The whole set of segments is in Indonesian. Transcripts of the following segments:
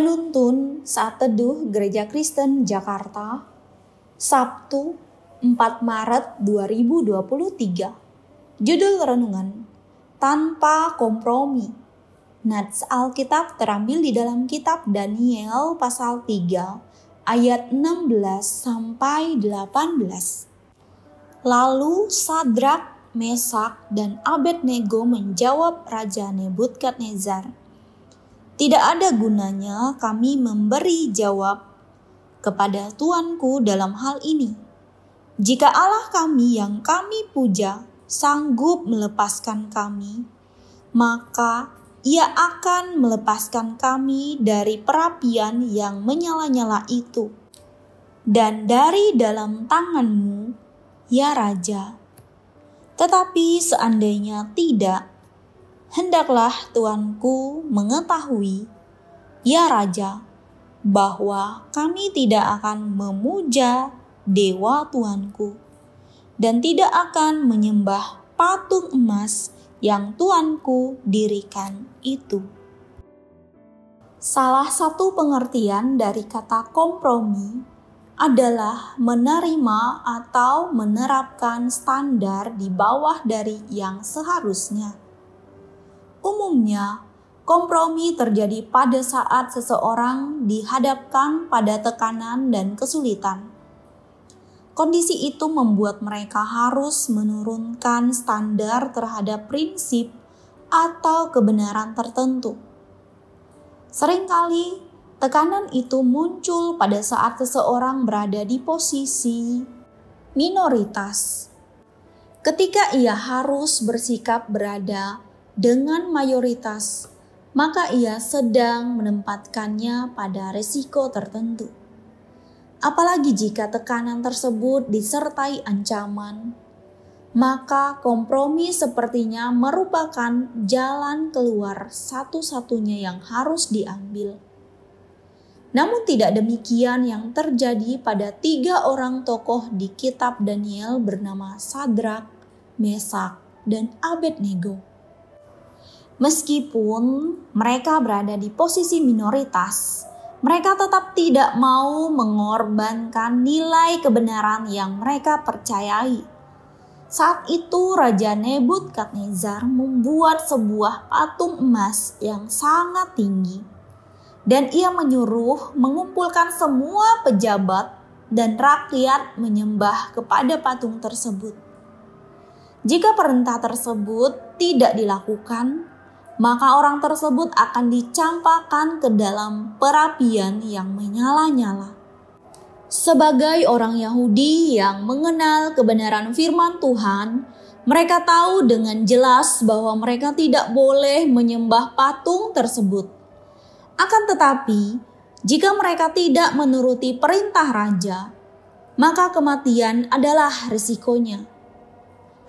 Penuntun Saat Teduh Gereja Kristen Jakarta Sabtu 4 Maret 2023 Judul Renungan Tanpa Kompromi. Nats Alkitab terambil di dalam kitab Daniel pasal 3 ayat 16 sampai 18 Lalu Sadrak, Mesak, dan Abednego menjawab Raja Nebukadnezar tidak ada gunanya kami memberi jawab kepada Tuanku dalam hal ini. Jika Allah kami yang kami puja sanggup melepaskan kami, maka ia akan melepaskan kami dari perapian yang menyala-nyala itu. Dan dari dalam tanganmu, ya Raja. Tetapi seandainya tidak, hendaklah tuanku mengetahui, ya Raja, bahwa kami tidak akan memuja dewa tuanku dan tidak akan menyembah patung emas yang tuanku dirikan itu. Salah satu pengertian dari kata kompromi adalah menerima atau menerapkan standar di bawah dari yang seharusnya. Umumnya, kompromi terjadi pada saat seseorang dihadapkan pada tekanan dan kesulitan. Kondisi itu membuat mereka harus menurunkan standar terhadap prinsip atau kebenaran tertentu. Seringkali, tekanan itu muncul pada saat seseorang berada di posisi minoritas. Ketika ia harus bersikap berada dengan mayoritas, maka ia sedang menempatkannya pada risiko tertentu. Apalagi jika tekanan tersebut disertai ancaman, maka kompromi sepertinya merupakan jalan keluar satu-satunya yang harus diambil. Namun, tidak demikian yang terjadi pada tiga orang tokoh di Kitab Daniel bernama Sadrak, Mesak, dan Abednego. Meskipun mereka berada di posisi minoritas, mereka tetap tidak mau mengorbankan nilai kebenaran yang mereka percayai. Saat itu Raja Nebukadnezar membuat sebuah patung emas yang sangat tinggi dan ia menyuruh mengumpulkan semua pejabat dan rakyat menyembah kepada patung tersebut. Jika perintah tersebut tidak dilakukan, maka orang tersebut akan dicampakkan ke dalam perapian yang menyala-nyala. Sebagai orang Yahudi yang mengenal kebenaran firman Tuhan, mereka tahu dengan jelas bahwa mereka tidak boleh menyembah patung tersebut. Akan tetapi, jika mereka tidak menuruti perintah raja, maka kematian adalah risikonya.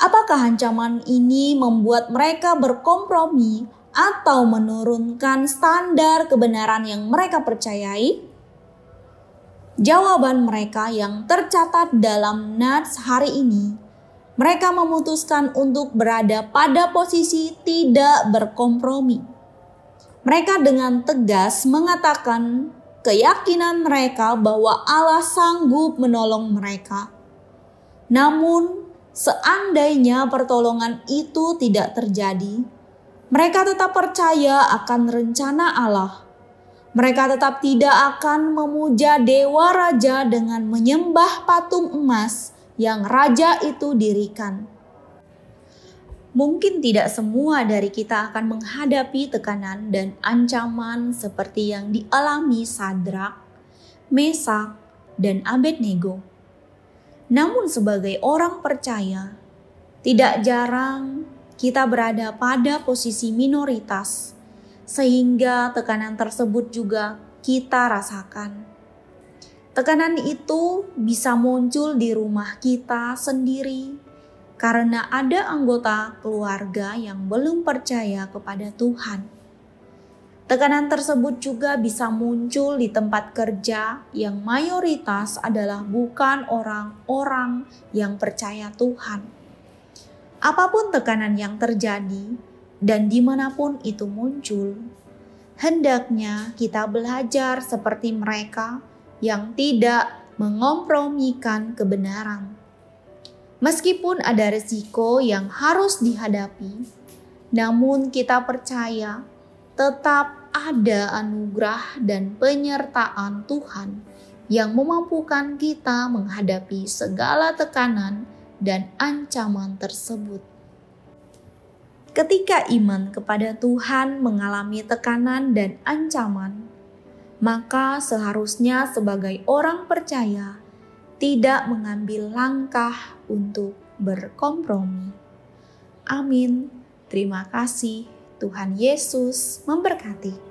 Apakah ancaman ini membuat mereka berkompromi atau menurunkan standar kebenaran yang mereka percayai? Jawaban mereka yang tercatat dalam Nats hari ini, mereka memutuskan untuk berada pada posisi tidak berkompromi. Mereka dengan tegas mengatakan keyakinan mereka bahwa Allah sanggup menolong mereka. Namun, seandainya pertolongan itu tidak terjadi, mereka tetap percaya akan rencana Allah. Mereka tetap tidak akan memuja dewa raja dengan menyembah patung emas yang raja itu dirikan. Mungkin tidak semua dari kita akan menghadapi tekanan dan ancaman seperti yang dialami Sadrak, Mesak, dan Abednego. Namun sebagai orang percaya, tidak jarang kita berada pada posisi minoritas, sehingga tekanan tersebut juga kita rasakan. Tekanan itu bisa muncul di rumah kita sendiri karena ada anggota keluarga yang belum percaya kepada Tuhan. Tekanan tersebut juga bisa muncul di tempat kerja yang mayoritas adalah bukan orang-orang yang percaya Tuhan Apa pun tekanan yang terjadi dan di mana pun itu muncul, hendaknya kita belajar seperti mereka yang tidak mengompromikan kebenaran. Meskipun ada risiko yang harus dihadapi, namun kita percaya tetap ada anugerah dan penyertaan Tuhan yang memampukan kita menghadapi segala tekanan dan ancaman tersebut. Ketika iman kepada Tuhan mengalami tekanan dan ancaman, maka seharusnya sebagai orang percaya tidak mengambil langkah untuk berkompromi. Amin. Terima kasih. Tuhan Yesus memberkati.